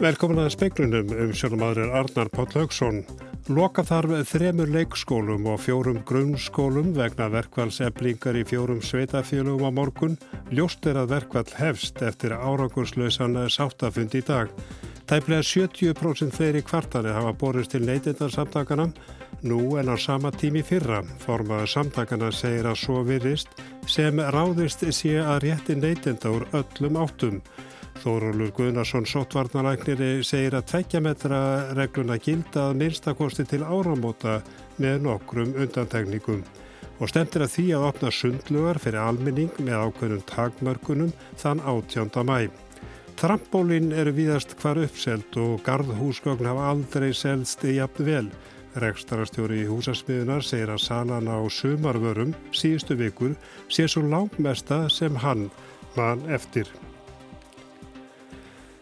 Velkomin að speiklunum um aðrir Arnar Páll Haugsson. Loka þarf þremur leikskólum og fjórum grunnskólum vegna verkvælseflingar í fjórum sveitafélugum á morgun. Ljóst er að verkvæl hefst eftir árangurslausan sáttafund í dag. Tæplega 70% þeirri kvartani hafa borist til neytindarsamtakana nú en á sama tími fyrra. Formaður samtakana segir að svo virist sem ráðist sé að rétti neytinda úr öllum áttum. Þórólur Guðnarsson sótvarnalækniri segir að tveggjametra regluna gilda að minnstakosti til áramóta með nokkrum undantekningum og stemtir að því að opna sundlugar fyrir almenning með ákveðnum takmörkunum þann 18. mæ. Trampólinn eru víðast hvar uppselt og gardhúsgögn hafa aldrei selst í jafn vel. Rekstarastjóri í húsasmiðunar segir að salan á sumarvörum síðustu vikur sé svo langmesta sem hann mann eftir.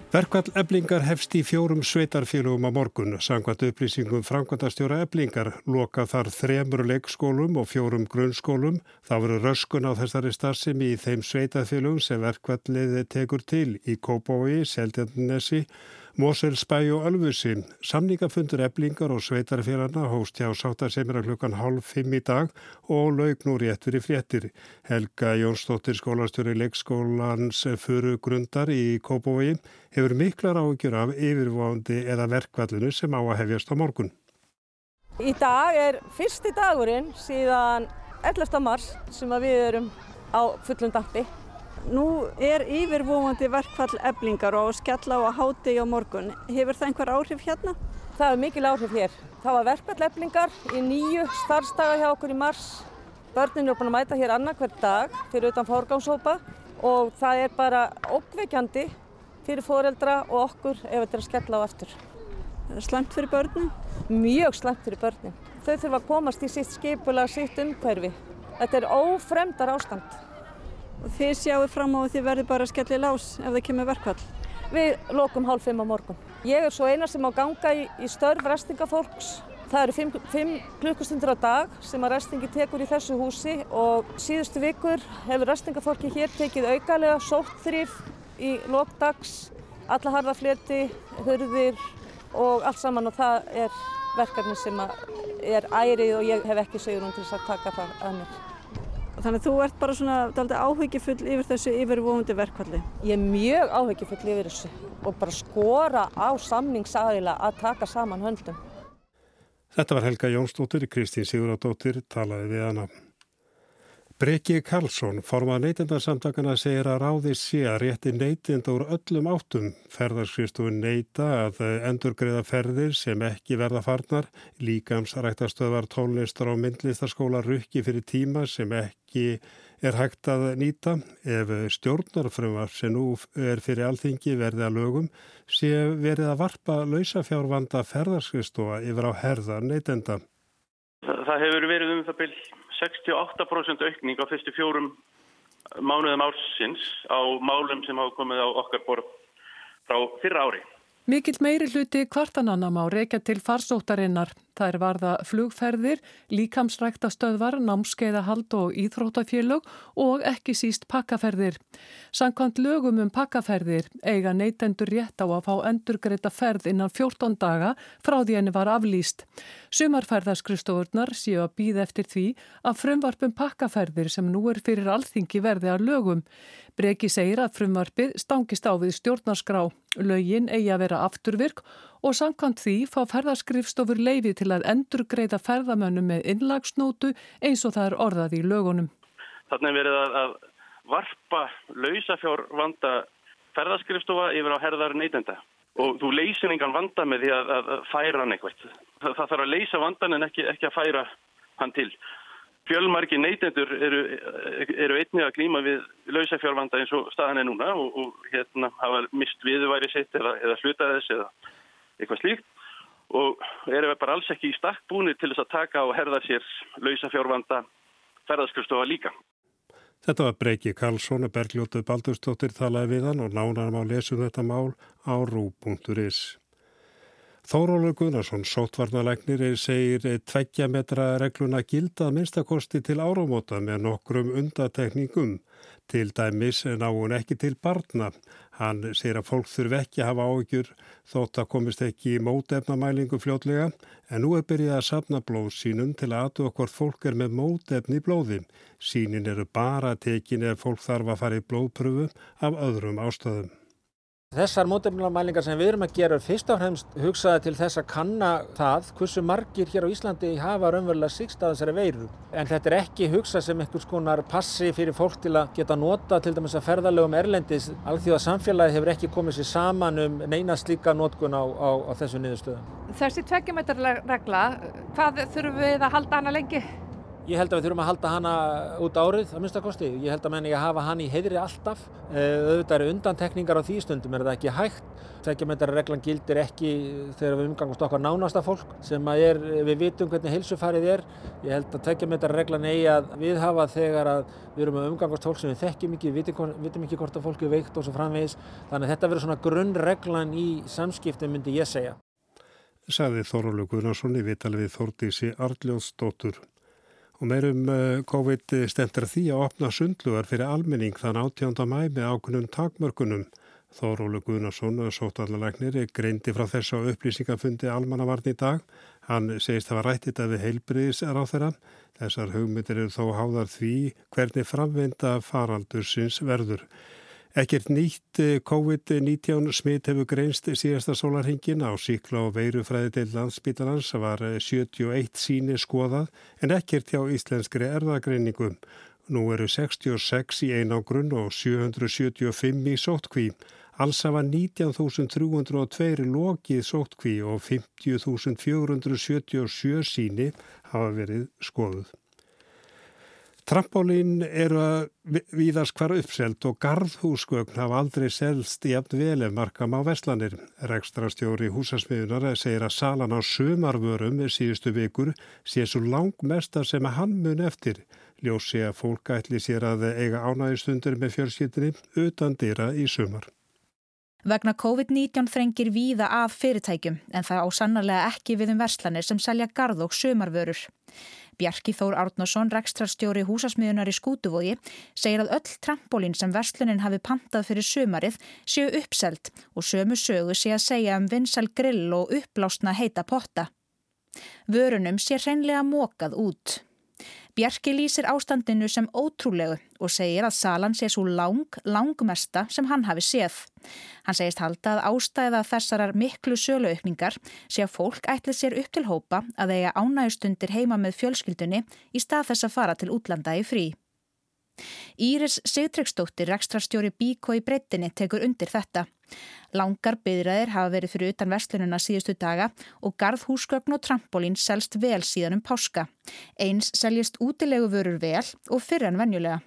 Verkvall eblingar hefst í fjórum sveitarfélugum á morgun. Sangvat upplýsingum framkvæmtastjóra eblingar loka þar þremur leikskólum og fjórum grunnskólum. Það voru röskun á þessari starfsemi í þeim sveitarfélugum sem verkvallið tekur til í Kópói, Seldjarnesi, Moselsbæ og Ölfusi. Samningafundur eblingar og sveitarfélagna hóst hjá sáttasemira klukkan halv fimm í dag og laug nú rétt fyrir fréttir. Helga Jónsdóttir skólastjóri leikskólans furu grundar í Kópói hefur miklar áhugjur af yfirvándi eða verkvallinu sem á að hefjast á morgun. Í dag er fyrsti dagurinn síðan 11. mars sem við erum á fullum dampi. Nú er yfirvóandi verkfall eblingar og skella á að háti á morgun. Hefur það einhver áhrif hérna? Það er mikil áhrif hér. Það var verkfall eblingar í nýju starfstaga hjá okkur í mars. Börninu er búin að mæta hér annað hver dag fyrir utan fórgánshópa og það er bara ókveikjandi fyrir fóreldra og okkur ef þetta er að skella á eftir. Það er slemt fyrir börnum? Mjög slemt fyrir börnum. Þau þurfa að komast í sitt skipula, sitt umhverfi. Þetta er ófremdar ástand. Og þið sjáu fram á að þið verður bara í lás ef það kemur verkvall? Við lokum hálf fimm á morgun. Ég er svo eina sem á ganga í, í störf restingafólks. Það eru fimm, fimm klukkustundur á dag sem að restingi tekur í þessu húsi og síðustu vikur hefur restingafólki hér tekið augalega sóttþrýf í lokdags, alla harðafleti, hurðir og allt saman og það er verkefni sem er ærið og ég hef ekki segjur um til að taka það að mér. Þannig að þú ert bara svona áhyggjufull yfir þessu yfirvóðundi verkvalli. Ég er mjög áhyggjufull yfir þessu og bara skora á samningsaðila að taka saman höndum. Þetta var Helga Jónsdóttir, Kristín Sigurðardóttir talaði við hana. Breki Karlsson, formað neytindarsamtakana, segir að ráði sé að rétti neytinda úr öllum áttum. Ferðarskristofu neyta að endurgreða ferðir sem ekki verða farnar, líkamsræktastöðvar tónlistar og myndlistarskóla rukki fyrir tíma sem ekki er hægt að nýta. Ef stjórnarfrömmar sem nú er fyrir alþingi verði að lögum, sé verið að varpa lausafjárvanda ferðarskristofa yfir á herða neytinda. Það hefur verið um það byrj 68% aukning á fyrstu fjórum mánuðum ársins á málum sem hafa komið á okkar borð frá fyrra ári. Mikill meiri hluti kvartananna má reykja til farsóttarinnar. Það er varða flugferðir, líkamsrækta stöðvar, námskeiðahald og íþróttafélög og ekki síst pakkaferðir. Sankvæmt lögum um pakkaferðir eiga neytendur rétt á að fá endurgreita ferð innan 14 daga frá því henni var aflýst. Sumarferðarskristofurnar séu að býða eftir því að frumvarpum pakkaferðir sem nú er fyrir alþingi verði að lögum. Breki segir að frumvarpið stangist á við stjórnarskrá. Lögin eigi að vera afturvirk og samkvæmt því fá ferðarskrifstofur leifi til að endurgreita ferðamönnum með innlagsnótu eins og það er orðað í lögunum. Þannig verið að, varpa lausafjár vanda ferðarskrifstofa yfir á herðar neytenda og þú leysir engan vanda með því að, að færa hann eitthvað. Það, það þarf að leysa vandan en ekki, ekki að færa hann til. Fjölmarki neytendur eru, eru einnig að glýma við lausafjárvanda eins og staðan er núna og, og hérna hafa mist viðværi sitt eða, eða hluta þess eða eitthvað slíkt og eru við bara alls ekki í stakk búinir til þess að taka og herða sér lausafjárvanda ferðarskjöfstofa líka. Þetta var Breiki Karlsson og Bergljótið Baldurstóttir talaði við hann og nánar má lesum þetta mál á rú.is. Þórólur Gunnarsson, sótvarnalegnir, segir tveggja metra regluna gildað minnstakosti til áramóta með nokkrum undatekningum. Til dæmis ná hún ekki til barna. Hann segir að fólk þurfi ekki að hafa áhyggjur þótt að komist ekki í mótefnamælingu fljótlega en nú er byrjað að sapna blóð sínum til að aðtöða hvort fólk er með mótefni í blóði. Sínin eru bara tekin ef fólk þarf að fara í blóðpröfu af öðrum ástöðum. Þessar mótefnilamælingar sem við erum að gera fyrst og fremst hugsaði til þess að kanna það hversu margir hér á Íslandi hafa raunverulega sigst að þessari veiru. En þetta er ekki hugsað sem einhvers konar passi fyrir fólk til að geta nota til dæmis að ferðalögum erlendis. Alþjóða samfélagi hefur ekki komið sér saman um neina slíka notkun á, á, á þessu niðurstöðum. Þessi tvekkjumetrarregla, hvað þurfum við að halda hana lengi? Ég held að við þurfum að halda hana út árið að minnstakosti. Ég held að menn ég að hafa hann í heidri alltaf. Auðvitað eru undantekningar á því stundum, er það ekki hægt. Þekkjumættarreglan gildir ekki þegar við umgangast okkar nánasta fólk sem er, við vitum hvernig heilsufarið er. Ég held að þekkjumættarreglan eigi að við hafa þegar að við erum að umgangast fólk sem við þekkjum ekki, vitum, vitum ekki hvort að fólk er veikt og svo framvegis. Þannig að þetta verður svona grunnreglan í samskiptum myndi ég segja. Saði Þorvaldur Guðnarsson í vitalið við Þórdísi Arljóðsdóttur. Og meirum eh, COVID stemtur því að opna sundlugar fyrir almenning þann 18. mæ með ákunnum takmörkunum. Þórólu Guðnarsson, sótallalæknir, greindi frá þessu upplýsingafundi almannavarn í dag. Hann segist að það var rættið að við heilbriðis er á þeirra. Þessar hugmyndir eru þó háðar því hvernig framvinda faraldursins verður. Ekkert nýtt eh, COVID-19 smitt hefur greinst síðasta sólarhingin á síkla og veirufræði til landsbítalans var 71 eh, síni skoðað en ekkert hjá íslenskri erðagreiningum. Nú eru 66 í einangrun og 775 í sóttkví. Alls hafa 19.302 lokið sóttkví og 50.477 síni hafa verið skoðuð. Trampolín eru að víðast hvar uppselt og gardhúsgögn hafa aldrei selst í afn vel ef markam á Veslanir. Rekstrastjóri húsasmiðunar segir að salan á sömarvörum síðustu vikur sé svo langmesta sem að hann mun eftir. Ljósi að fólk ætli sér að eiga ánægistundir með fjölskyldinni utan dýra í sömar. Vegna COVID-19 þrengir víða af fyrirtækjum en það á sannarlega ekki við um verslanir sem selja gard og sömarvörur. Bjarki Þór Árnason, rekstrarstjóri húsasmiðunar í Skútuvogi, segir að öll trampolín sem verslunin hafi pantað fyrir sömarið séu uppselt og sömu sögu sé að segja um vinsal grill og uppblásna heita potta. Vörunum sé hreinlega mókað út. Bjarki lýsir ástandinu sem ótrúlegu og segir að salan sé svo lang, langmesta sem hann hafi séð. Hann segist halda að ástæða þessarar miklu söluaukningar sé að fólk ætli sér upp til hópa að eiga ánægustundir heima með fjölskyldunni í stað þess að fara til útlanda í frí. Íris Sigtryggsdóttir, rekstrarstjóri Bíko í breyttinni, tekur undir þetta. Langar byðræðir hafa verið fyrir utan verslununa síðustu daga og garðhúsgögn og trampolín selst vel síðan um páska. Eins seljist útilegu vörur vel og fyrir en venjulega.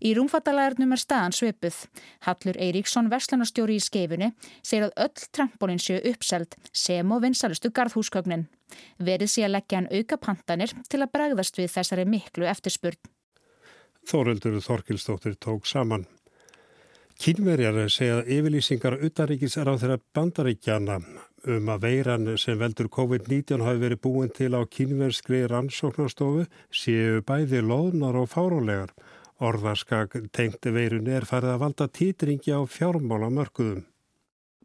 Í rúmfattalæðurnum er staðan sveipuð. Hallur Eiríksson, verslunarstjóri í skeifunni, segir að öll trampolín séu uppseld sem og vinsalustu garðhúsgögnin. Verið sé að leggja hann auka pantanir til að bregðast við þessari miklu eftirspurn. Þóreldur Þorkilstóttir tók saman. Kínverjar segja yfirlýsingar utaríkis er á þeirra bandaríkjana um að veiran sem veldur COVID-19 hafi verið búin til á kínverskri rannsóknarstofu séu bæði loðnar og fárólegar. Orðarskak tengti veirun er farið að valda títringi á fjármálamörkuðum.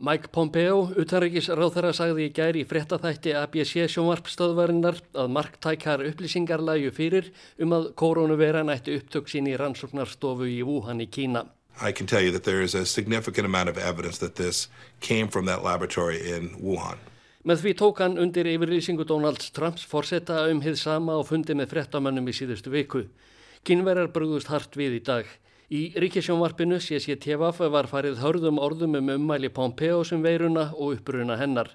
Mike Pompeo, utanrikisráþara, sagði í gæri í frettathætti ABC sjónvarpstöðvarinnar að marktækar upplýsingar lægu fyrir um að koronaviran ætti upptök sín í rannsóknarstofu í Wuhan í Kína. I can tell you that there is a significant amount of evidence that this came from that laboratory in Wuhan. Með því tók hann undir yfirlýsingu Donald Trumps forsetta um hið sama og fundi með frettamönnum í síðustu viku. Kynverjar brúðust hart við í dag. Í ríkisjónvarpinu CCTV var farið hörðum orðum um ummæli Pompeo sem veiruna og uppruna hennar.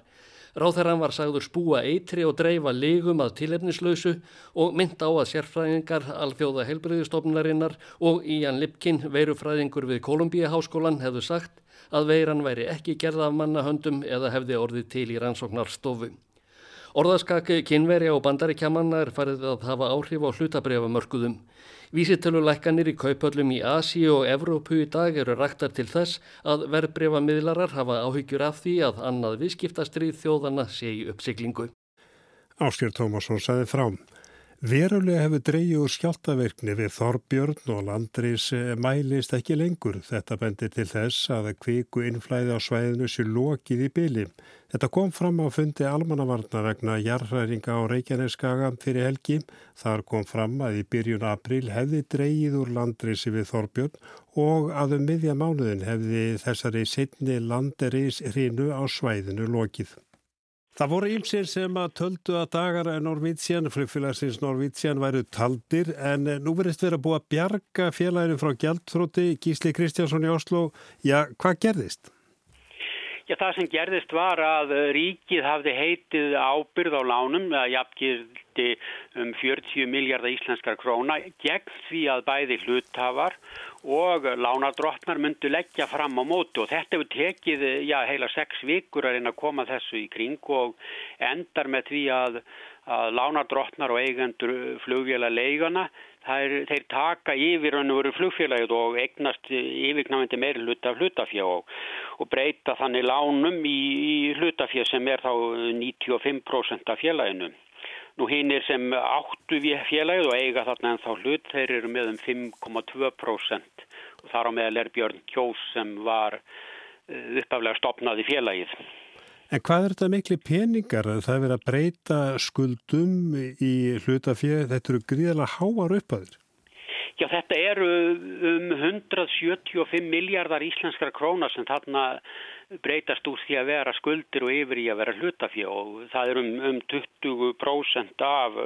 Ráþæran var sagður spúa eitri og dreifa ligum að tilefnislausu og mynd á að sérfræðingar alþjóða helbriðistofnarinnar og Ían Lipkin, veirufræðingur við Kolumbíaháskólan, hefðu sagt að veiran væri ekki gerða af mannahöndum eða hefði orðið til í rannsóknarstofu. Orðaskaki kynveri og bandaríkjamanna er farið að hafa áhrif á hlutabrefamörkuðum. Vísitölulækkanir í kaupöllum í Asi og Evrópu í dag eru ræktar til þess að verbreyfamiðlarar hafa áhyggjur af því að annað viðskiptastrið þjóðana sé í uppsiklingu. Áskjör Tómasson saði frám. Verulega hefur dreyju úr skjáltaverkni við Þorbjörn og landris mælist ekki lengur. Þetta bendir til þess að kviku innflæði á svæðinu sér lokið í byli. Þetta kom fram á fundi almannavarna vegna jarðræringa á Reykjaneskaga fyrir helgi. Þar kom fram að í byrjun april hefði dreyið úr landrisi við Þorbjörn og að um miðja mánuðin hefði þessari setni landeris hrinu á svæðinu lokið. Það voru ílsir sem að töldu að dagar Norvítsjan, flugfélagsins Norvítsjan væru taldir en nú verist verið að búa að bjarga félaginu frá Gjaldþróti, Gísli Kristjánsson í Oslo. Já, hvað gerðist? Já, það sem gerðist var að ríkið hafði heitið ábyrð á lánum, að jafngildi um 40 miljardar íslenskar króna, gegn því að bæði hluthafar og lánadrottnar myndu leggja fram á mótu og þetta hefur tekið já, heila sex vikur að reyna að koma þessu í kring og endar með því að, að lánadrottnar og eigendur flugvjöla leigana er, þeir taka yfir hann og veru flugfélagið og eignast yfirknámyndi meiri hluta hlutafjá og, og breyta þannig lánum í, í hlutafjá sem er þá 95% af félaginu. Nú hinn er sem áttu við félagið og eiga þarna en þá hlut, þeir eru með um 5,2% og þar á meðal er Björn Kjós sem var eh, uppaflega stopnað í félagið. En hvað er þetta miklu peningar? Það er verið að breyta skuldum í hlutafjöð, þetta eru gríðilega háar uppaður. Já, þetta eru um 175 miljardar íslenskar krónar sem þarna breytast úr því að vera skuldir og yfir í að vera hlutafjö og það er um, um 20% af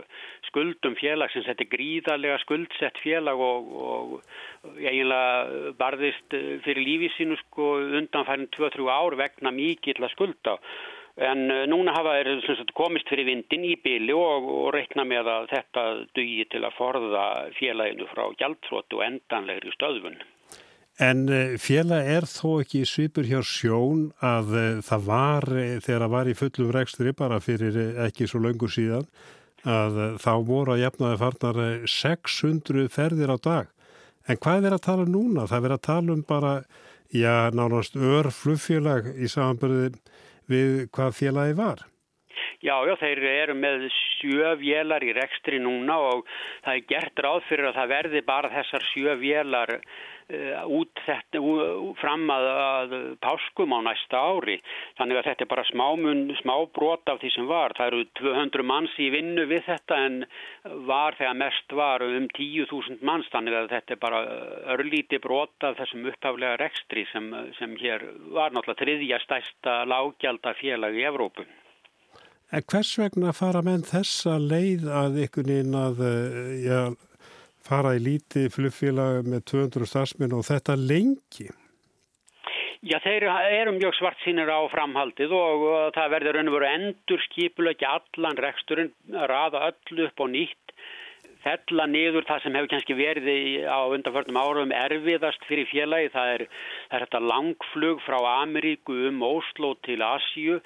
skuldum félagsins. Þetta er gríðarlega skuldsett félag og, og eiginlega barðist fyrir lífið sínu sko undanfærin 2-3 ár vegna mikill að skulda. En eh, núna hafa þeir komist fyrir vindin í byli og, og reikna með að þetta dugi til að forða félaginu frá gjaldfrótu og endanlegri stöðvun. En eh, félag er þó ekki svipur hjá sjón að eh, það var, þegar það var í fullum rekstri bara fyrir ekki svo laungur síðan, að þá voru að jafnaði farnar 600 ferðir á dag. En hvað er að tala um núna? Það er að tala um bara, já, nánast örflugfélag í samanbyrðin við hvað félagi var? Já, já, þeir eru með sjö vélar í rekstri núna og það er gert ráð fyrir að það verði bara þessar sjö vélar uh, út þetta, fram að, að páskum á næsta ári. Þannig að þetta er bara smámun, smá brot af því sem var. Það eru 200 manns í vinnu við þetta en var þegar mest var um 10.000 manns. Þannig að þetta er bara örlíti brot af þessum upphaflega rekstri sem, sem hér var náttúrulega þriðja stærsta lágjaldafélag í Evrópu. En hvers vegna fara menn þessa leið að ykkur inn að eh, já, fara í líti flugfélag með 200 starfsmenn og þetta lengi? Já, þeir eru mjög svart sínir á framhaldið og það verður raun og veru endur skipulegja allan reksturinn, raða öll upp og nýtt, fella niður það sem hefur kannski verið á undanförnum árum erfiðast fyrir félagi. Það er, er þetta langflug frá Ameríku um Óslo til Asju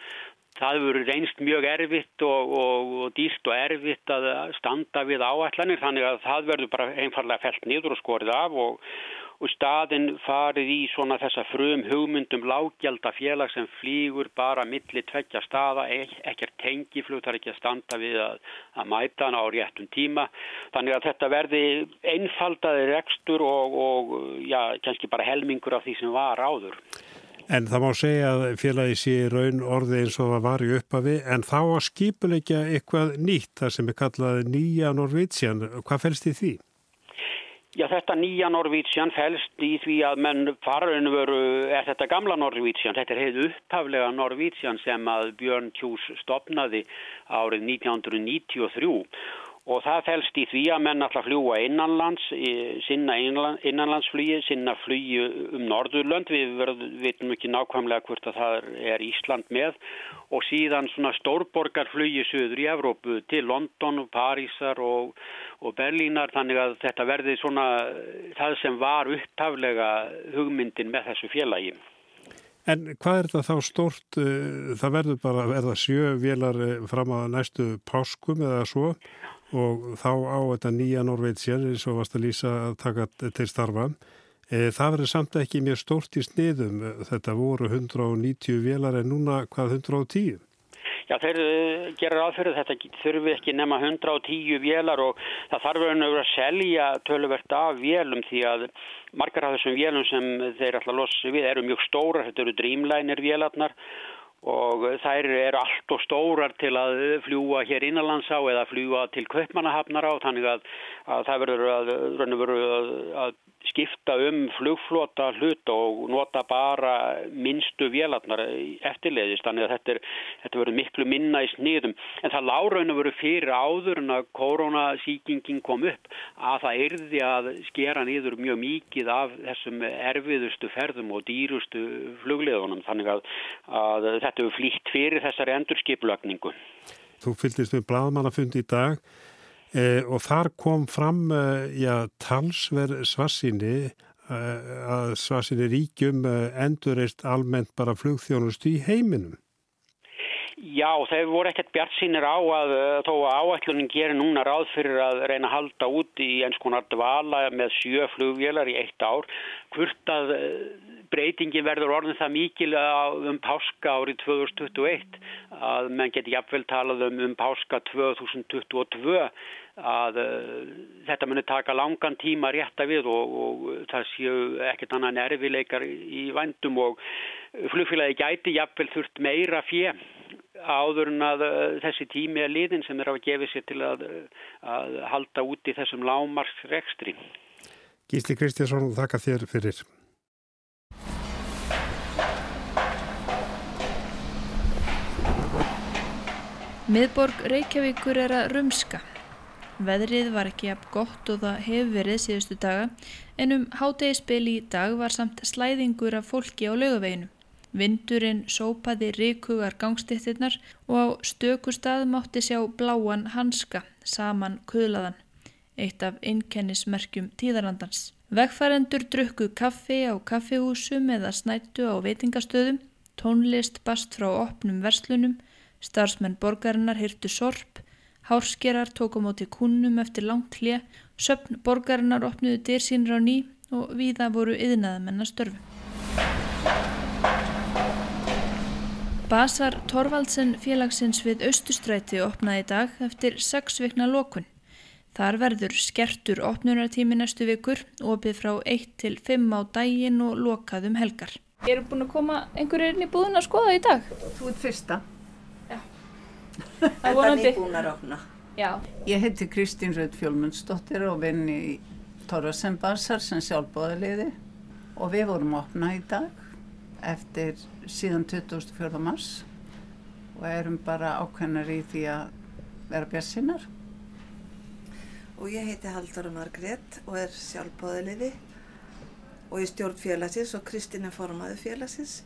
það hefur reynst mjög erfitt og, og, og dýrt og erfitt að standa við áallanir þannig að það verður bara einfallega felt niður og skorið af og, og staðin farið í svona þessa frum hugmyndum lággjald að félag sem flýgur bara millir tveggja staða, ekkert tengiflug, það er ekki að standa við að, að mæta hana á réttum tíma. Þannig að þetta verði einfaldaði rekstur og já, kannski bara helmingur af því sem var áður. En það má segja að félagi sé raun orði eins og það var í upphafi en þá að skipulegja eitthvað nýtt þar sem er kallað nýja Norvítsjan. Hvað fælst í því? Já þetta nýja Norvítsjan fælst í því að menn farinu veru, er þetta gamla Norvítsjan, þetta er heið upphaflega Norvítsjan sem að Björn Kjús stopnaði árið 1993 Og það fælst í því að menn alltaf fljúa innanlands, sinna innanlandsflugi, sinna flugi um Norðurlönd, við veitum ekki nákvæmlega hvort að það er Ísland með og síðan svona stórborgarflugi söður í Evrópu til London, Parísar og, og Berlínar þannig að þetta verði svona það sem var upphaflega hugmyndin með þessu félagi. En hvað er þetta þá stort, eh, það verður bara að verða sjö vélar eh, fram að næstu páskum eða svo? Og þá á þetta nýja Norveitsjön eins og varst að lýsa að taka til starfa. E, það verður samt ekki mér stórt í sniðum. Þetta voru 190 velar en núna hvað 110? Já, þeir uh, gera aðfyrir þetta þurfi ekki nema 110 vélar og það þarf að selja töluvert af vélum því að margar af þessum vélum sem þeir alltaf losi við eru mjög stóra, þetta eru Dreamliner vélarnar og þær eru allt og stórar til að fljúa hér innanlandsá eða fljúa til Kaupmannahafnar á þannig að, að það verður að, að, að skipta um flugflota hlut og nota bara minnstu vélarnar eftirleiðist þannig að þetta, er, þetta verður miklu minna í sniðum en það láraun að verður fyrir áður en að koronasíkingin kom upp að það erði að skera nýður mjög mikið af þessum erfiðustu ferðum og dýrustu flugleðunum þannig að, að þetta er flýtt fyrir þessari endurskipulagningu. Þú fylgist með bladmannafundi í dag eh, og þar kom fram eh, já, talsverð svarsinni eh, að svarsinni ríkjum endurist almennt bara flugþjónust í heiminum. Já, þeir voru ekkert bjart sínir á að þó að áætlunin gerir núna ráð fyrir að reyna að halda út í eins konar dvala með sjö flugvélar í eitt ár. Hvort að breytingin verður orðin það mikil um páska árið 2021 að menn geti jafnvel talað um, um páska 2022 að uh, þetta muni taka langan tíma rétta við og, og það séu ekkert annan erfileikar í vandum og flugfélagi gæti jafnvel þurft meira fjö áður en að uh, þessi tími er liðin sem er á að gefa sér til að, að halda út í þessum lámarsrekstri. Gísli Kristjánsson, þakka þér fyrir. Miðborg Reykjavíkur er að rumska. Veðrið var ekki jafn gott og það hefur verið síðustu daga en um hátegispil í dag var samt slæðingur af fólki á lögaveginu. Vindurinn sópaði ríkugar gangstiftirnar og á stöku stað mátti sjá bláan hanska saman kuðlaðan, eitt af innkennismerkjum tíðarlandans. Vegfærendur drukku kaffi á kaffihúsum eða snættu á veitingastöðum, tónlist bast frá opnum verslunum, Starfsmenn borgarinnar hyrtu sorp, hárskerar tóku móti kunnum eftir langt hlje, söpn borgarinnar opnuðu dyr sínur á ný og viða voru yðnaðamenn að störfu. Basar Torvaldsen félagsins við Östustræti opnaði í dag eftir sex vikna lókun. Þar verður skertur opnunartími næstu vikur, opið frá 1 til 5 á daginn og lokað um helgar. Eru búin að koma einhverjir inn í búðun að skoða í dag? Þú ert fyrsta. Það er nýbúin að opna. Já. Ég heiti Kristín Rauð Fjólmundsdóttir og vinn í Torvarsen Barsar sem sjálfbóðaliði og við vorum opna í dag eftir síðan 24. mars og erum bara ákveðnar í því að vera björnsinnar. Og ég heiti Halldóra Margrét og er sjálfbóðaliði og ég stjórn félagsins og Kristín er formaði félagsins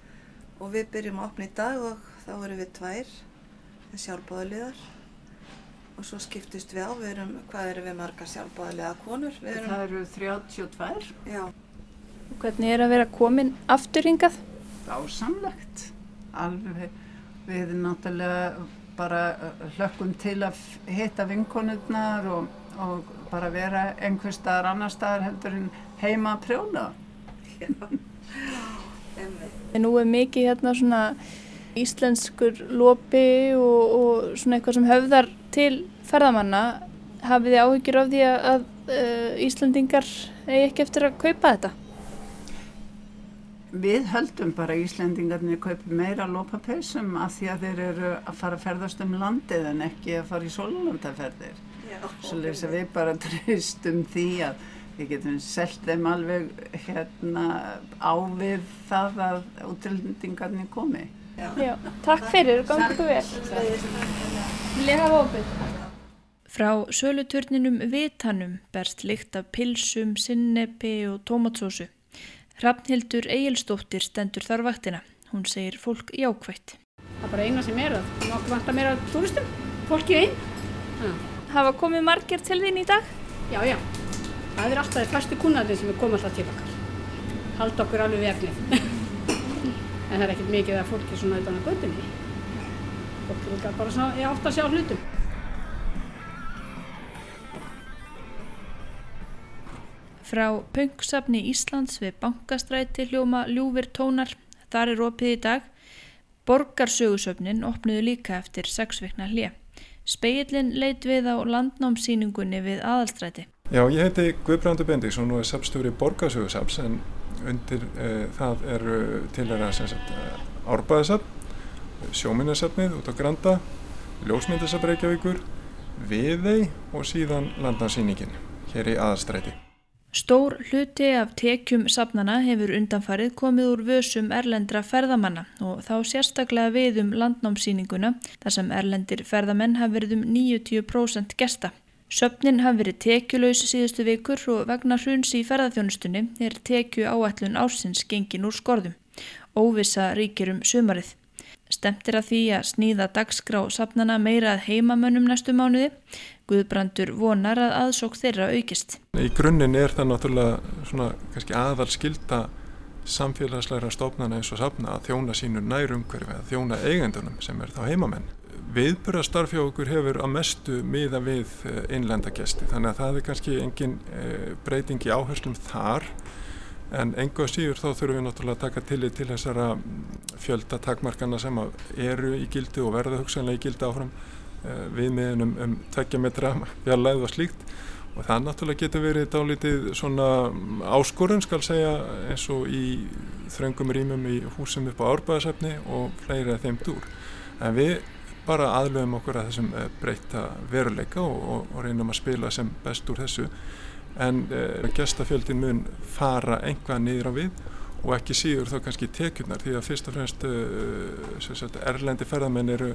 og við byrjum að opna í dag og þá erum við tvær sjálfbóðaliðar og svo skiptist við á, við erum, hvað eru við marga sjálfbóðaliða konur? Erum, það eru 32. Já. Og hvernig er að vera komin afturringað? Ásamlegt. Alveg, við erum náttúrulega bara uh, hlökkum til að hitta vinkonurnar og, og bara vera einhver staðar annar staðar heldur en heima að prjóna. Já. Nú er mikið hérna svona íslenskur lopi og, og svona eitthvað sem höfðar til ferðamanna hafið þið áhyggjur af því að, að uh, Íslandingar eigi ekki eftir að kaupa þetta? Við höldum bara Íslandingarnir kaupi meira lópapeisum af því að þeir eru að fara að ferðast um landið en ekki að fara í sólundanferðir. Svo lesa við bara tröstum því að við getum selgt þeim alveg hérna ávið það að útlendingarnir komi. Já, takk fyrir, gangið þú vel. Lega vopið. Frá söluturninum Vitanum berst lykt af pilsum, sinnepi og tómatsósu. Hrafnhildur Egilstóttir stendur þar vaktina. Hún segir fólk jákvætt. Það er bara eina sem er að nokkuð vanta meira túristum, fólki einn. Ja. Hafa komið margir til þín í dag? Já, já. Það er alltaf því flestu kunnarnir sem er komið alltaf til okkar. Halda okkur alveg vefnið. en það er ekkert mikið að fólki svona utan að göttunni fólk er líka bara svona, ég átt að sjá hlutum Frá Pöngsafni Íslands við Bankastræti hljóma ljúfur tónar þar er opið í dag Borgarsögusöfnin opnuðu líka eftir sex vikna hlið. Speillin leit við á landnámsýningunni við aðalstræti. Já, ég heiti Guðbrandur Bendíksson og er sapstjóri Borgarsögusaps en undir uh, það eru til að árbæðasapn, sjóminnarsapnið út á Granda, ljósmyndasapn Reykjavíkur, Viðei og síðan landnámsýningin hér í aðalstræti. Stór hluti af tekjum safnana hefur undanfarið komið úr vösum erlendra ferðamanna og þá sérstaklega við um landnámsýninguna þar sem erlendir ferðamenn hafi verið um 90% gesta. Söfnin hafi verið tekjulegs síðustu vikur og vegna hruns í ferðarþjónustunni er tekju áætlun ársins gengin úr skorðum. Óvisa ríkir um sumarið. Stemtir að því að sníða dagskrá safnana meira að heimamönnum næstu mánuði. Guðbrandur vonar að aðsók þeirra aukist. Í grunninn er það náttúrulega svona kannski aðal skilda samfélagsleira stofnana eins og safna að þjóna sínu nærumhverfi að þjóna eigendunum sem er þá heimamenn. Viðbörastarf hjá okkur hefur að mestu miða við einlendagesti þannig að það er kannski engin eh, breyting í áherslum þar. En enga síður þá þurfum við náttúrulega að taka tillit til þessara fjöldatakmarkana sem eru í gildi og verða hugsanlega í gildi áfram uh, við meðan um, um tveggja metra fjarlæð og slíkt. Og það náttúrulega getur verið dálítið svona áskorun skal segja eins og í þröngum rýmum í húsum upp á árbæðasefni og fleiri að þeim dúr. En við bara aðlöfum okkur að þessum eh, breyta veruleika og, og, og reynum að spila sem best úr þessu. En uh, gestafjöldin mun fara einhvað niður á við og ekki síður þá kannski tekjurnar því að fyrst og fremst uh, erlendi ferðamenn eru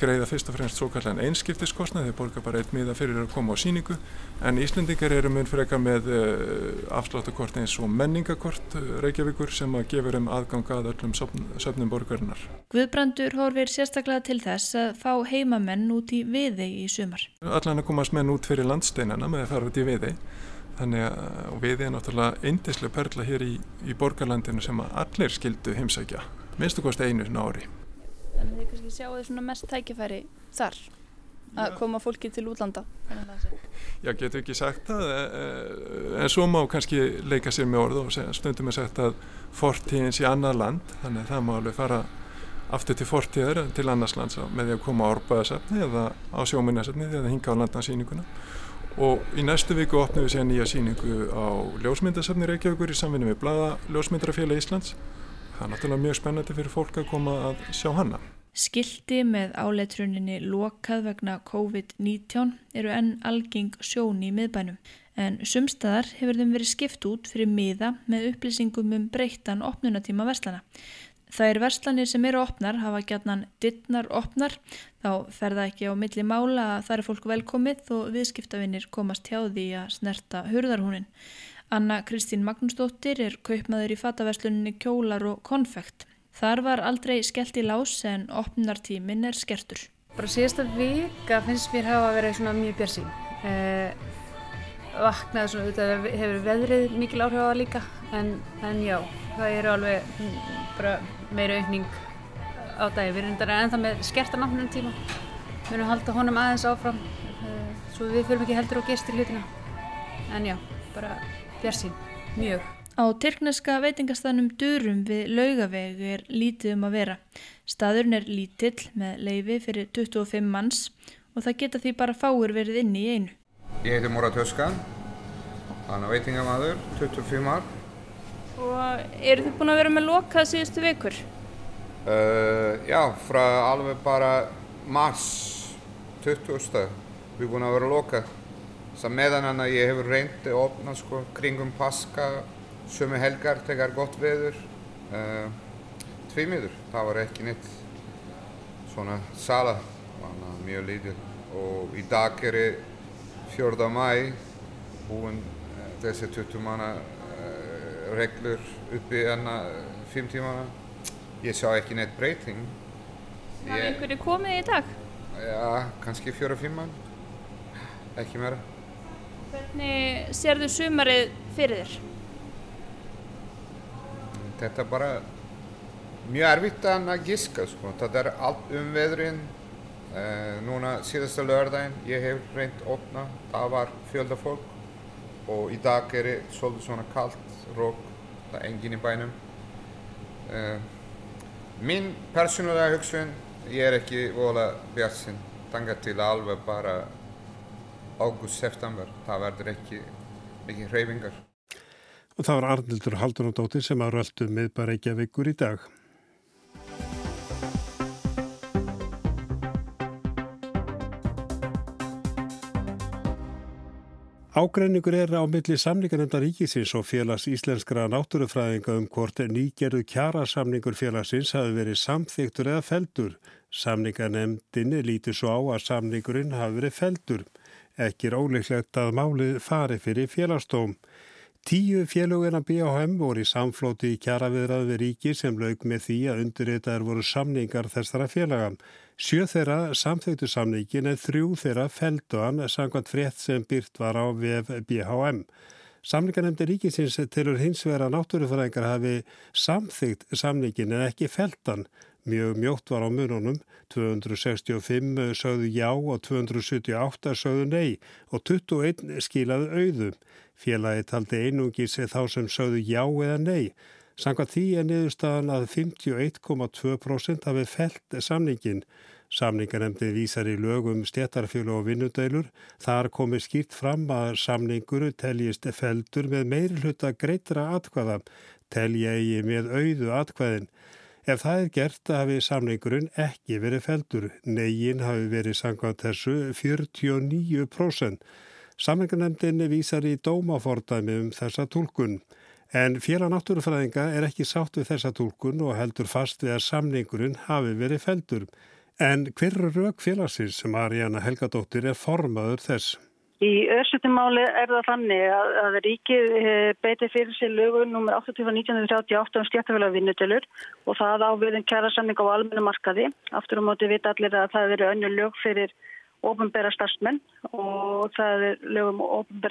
greiða fyrst og fremst svo kallan einskiptiskostnað, þeir borga bara einn miða fyrir að koma á síningu en Íslendingar eru mun frekar með uh, afsláttakort eins og menningakort uh, Reykjavíkur sem að gefur um aðgang að öllum söfnum borgarinnar. Guðbrandur horfir sérstaklega til þess að fá heimamenn út í viði í sumar. Allan að komast menn út fyrir landsteinana með að fara út í viði þannig að viði er náttúrulega eindislega perla hér í, í borgarlandinu sem að allir skildu heimsækja minnstu kosti einu ári. Þannig að þið kannski sjáu þið svona mest tækifæri þar að Já. koma fólki til útlanda. Já, getur ekki sagt það, eh, eh, en svo má kannski leika sér með orð og stundum er sagt að fortíðins í annað land, þannig að það má alveg fara aftur til fortíðar til annars lands með því að koma á orbaðasafni eða á sjóminnarsafni eða hinga á landansýninguna og í næstu viku opnum við sér nýja síningu á ljósmyndasafni Reykjavíkur í samvinni með Blada Ljósmyndarafélag Íslands það er náttúrulega mjög spennandi fyrir fólk að koma að sjá hanna. Skildi með áleitruninni lokað vegna COVID-19 eru enn algeng sjón í miðbænum en sumstaðar hefur þeim verið skipt út fyrir miða með upplýsingum um breyttan opnunatíma verslana. Það er verslanir sem eru opnar, hafa gætnan dittnar opnar, þá fer það ekki á milli mála að það er fólk velkomið og viðskiptavinnir komast hjá því að snerta hurðarhúnin. Anna Kristín Magnúsdóttir er kaupmaður í fataversluninni kjólar og konfekt. Þar var aldrei skellt í lás en opnartímin er skertur. Bara síðasta vika finnst mér hafa verið svona mjög björsýn. Eh, vaknaði svona út að hefur veðrið mikil áhrif á það líka en, en já, það eru alveg mm, bara meira aukning á dagi. Við erum ennþá með skertan opnum tíma. Við erum að halda honum aðeins áfram eh, svo við fyrir ekki heldur á gestir hlutina. En já, bara bjarsín, mjög. Á tyrkneska veitingastannum Durum við laugaveg er lítið um að vera. Staðurinn er lítill með leifi fyrir 25 manns og það geta því bara fáir verið inni í einu. Ég heiti Móra Töskan, hann er veitingamadur, 25 ár. Og eru þið búin að vera með lokað síðustu vikur? Uh, já, frá alveg bara mars 20. við erum búin að vera lokað. Så meðan hann að ég hefur reyndi að opna sko kringum paska, sömu helgar, tegar gott veður, uh, tvímiður. Það var ekki neitt svona sala, það var mjög lítið. Og í dag er 4. mæ, búinn uh, þessi 20 manna uh, reglur uppi enna 5 tímana. Ég sá ekki neitt breyting. Var einhverju komið í dag? Já, kannski 4-5 mann, ekki meira. Hvernig sér þú sumarið fyrir þér? Þetta er bara mjög erfitt að giska sko. Þetta er allt um veðrin. Eh, núna síðasta lördaginn ég hef reynd opna. Það var fjölda fólk og í dag er þetta svolítið svona kallt, rók, það er engin í bænum. Eh, Mín persónulega hugsun, ég er ekki vola bjart sinn, tanga til alveg bara ágúst, september, það verður ekki mikið hreyfingar. Og það var Arnildur Haldunadóttir sem að röldu að vikur í dag. Ágreiningur er á milli samningarnemnda ríkisins og félags íslenskra náttúrufræðinga um hvort nýgerðu kjarasamningur félagsins hafi verið samþyktur eða feldur. Samningarnemndin lítur svo á að samningurinn hafi verið feldur. Ekki er óleiklegt að málið fari fyrir félagstóm. Tíu félugina BHM voru í samflóti í kjaraviðrað við ríki sem laug með því að undirritaðar voru samningar þessara félaga. Sjö þeirra samþautu samningin en þrjú þeirra feldu hann sangvært frétt sem byrt var á VF BHM. Samningarnemndi ríkisins tilur hins vera náttúrufræðingar hafi samþygt samningin en ekki feldan. Mjög mjótt var á mununum, 265 sögðu já og 278 sögðu nei og 21 skilaðu auðu. Félagi taldi einungis þá sem sögðu já eða nei. Sanga því er niðurstaðan að 51,2% hafi felt samningin. Samningarnemdi vísar í lögum stjættarfjölu og vinnudælur. Þar komi skýrt fram að samningur teljist feldur með meiri hluta greitra atkvæða, telja eigi með auðu atkvæðin. Ef það er gert hafi samningurinn ekki verið feldur. Negin hafi verið sangað þessu 49%. Samningarnemdin vísar í dómafordæmi um þessa tólkun. En félag náttúrufræðinga er ekki sátt við þessa tólkun og heldur fast við að samningurinn hafi verið feldur. En hver rauk félagsins sem Arianna Helgadóttir er formaður þess? Í össutumáli er það þannig að, að ríkið beiti fyrir sér lögun nr. 80.1938 um stjættafélag vinnutölur og það áviðin kæra samning á almennu markaði. Aftur á móti vita allir að það veri önnu lög fyrir ofinbæra starfsmenn og það er lögum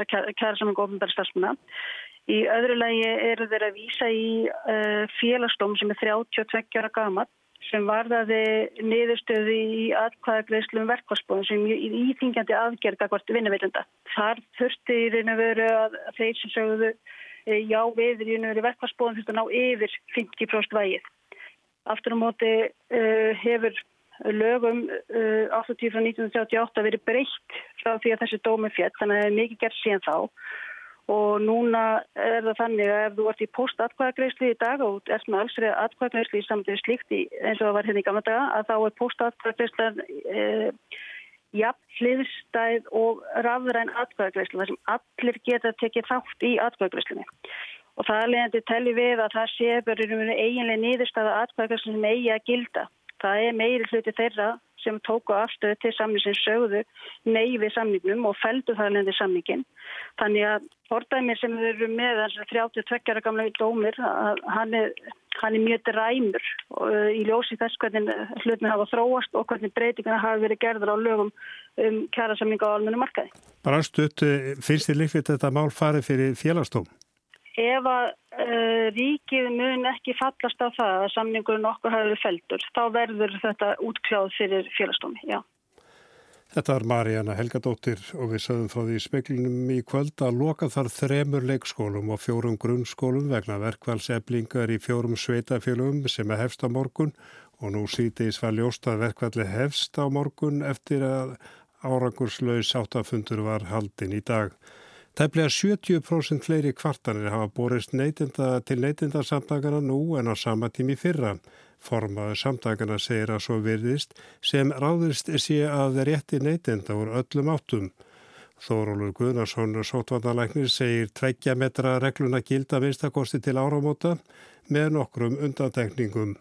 kæra samning og ofinbæra starfsmenna. Í öðru lagi eru þeir að vísa í uh, félagstóm sem er 32 ára gaman sem varðaði niðurstöði í atkvæðagreðslum verkvarsbóðum sem íþingjandi aðgerð akkvært vinnuveilenda. Þar þurfti í raun og veru að þeir sem sögðu já við í raun og veru verkvarsbóðum þurfti að ná yfir 50% vægið. Aftur á móti uh, hefur lögum uh, 80 frá 1938 verið breytt frá því að þessi dómi fjett þannig að það er mikið gert síðan þá og núna er það þannig að ef þú ert í post-atkvæðagreyslu í dag og ert með alls reyða atkvæðagreyslu í samtíð slíkt í, eins og það var hérna í gamla daga að þá er post-atkvæðagreyslan eh, jafn hliðstæð og rafræn atkvæðagreyslu þar sem allir geta tekið þátt í atkvæðagreyslinni og það er leiðandi telli við að það sé bara eiginlega nýðurstaða atkvæðagreyslu sem eigi að gilda. Það er meiri hluti þeirra sem tóku afstöðu til samlingsins sögðu nei við samningnum og feldu það lendi samningin. Þannig að fordæmir sem við erum með þessar 32 ára gamla dómir, hann er, hann er mjög dræmur uh, í ljósi þess hvernig hlutin hafa þróast og hvernig breytinguna hafa verið gerður á lögum um kjæra samninga á almennu markaði. Bara stutt, finnst þið líkt þetta mál farið fyrir félagstóm? Ef að uh, ríkið mun ekki fallast á það að samningurinn okkur hafi verið feldur, þá verður þetta útkláð fyrir félagsdómi, já. Þetta var Marjana Helgadóttir og við sögum frá því speklinum í kvöld að loka þar þremur leikskólum og fjórum grunnskólum vegna verkvælseflingar í fjórum sveitafjölum sem er hefst á morgun og nú sítiðis var ljóst að verkvælli hefst á morgun eftir að árangurslaus áttafundur var haldin í dag. Tæplega 70% fleiri kvartanir hafa borist neytinda til neytindarsamtakana nú en á sama tími fyrra. Formaður samtakana segir að svo virðist sem ráðist sé að rétti neytinda úr öllum áttum. Þórólur Guðnarsson sótvandalæknir segir tveggja metra regluna gilda vinstakosti til áramóta með nokkrum undantekningum.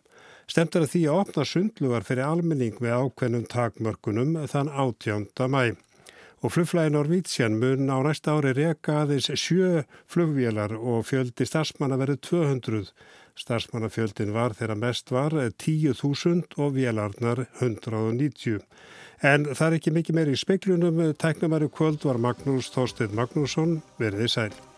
Stemtur að því að opna sundlugar fyrir almenning með ákveðnum takmörkunum þann 18. mæ. Og flugflæði Norvítsjan mun á næsta ári reka aðeins sjö flugvélar og fjöldi starfsmanna verið 200. Starfsmannafjöldin var þegar mest var 10.000 og vélarnar 190. En það er ekki mikið meir í speiklunum. Tæknumæri kvöld var Magnús Þorstein Magnússon verðið sæl.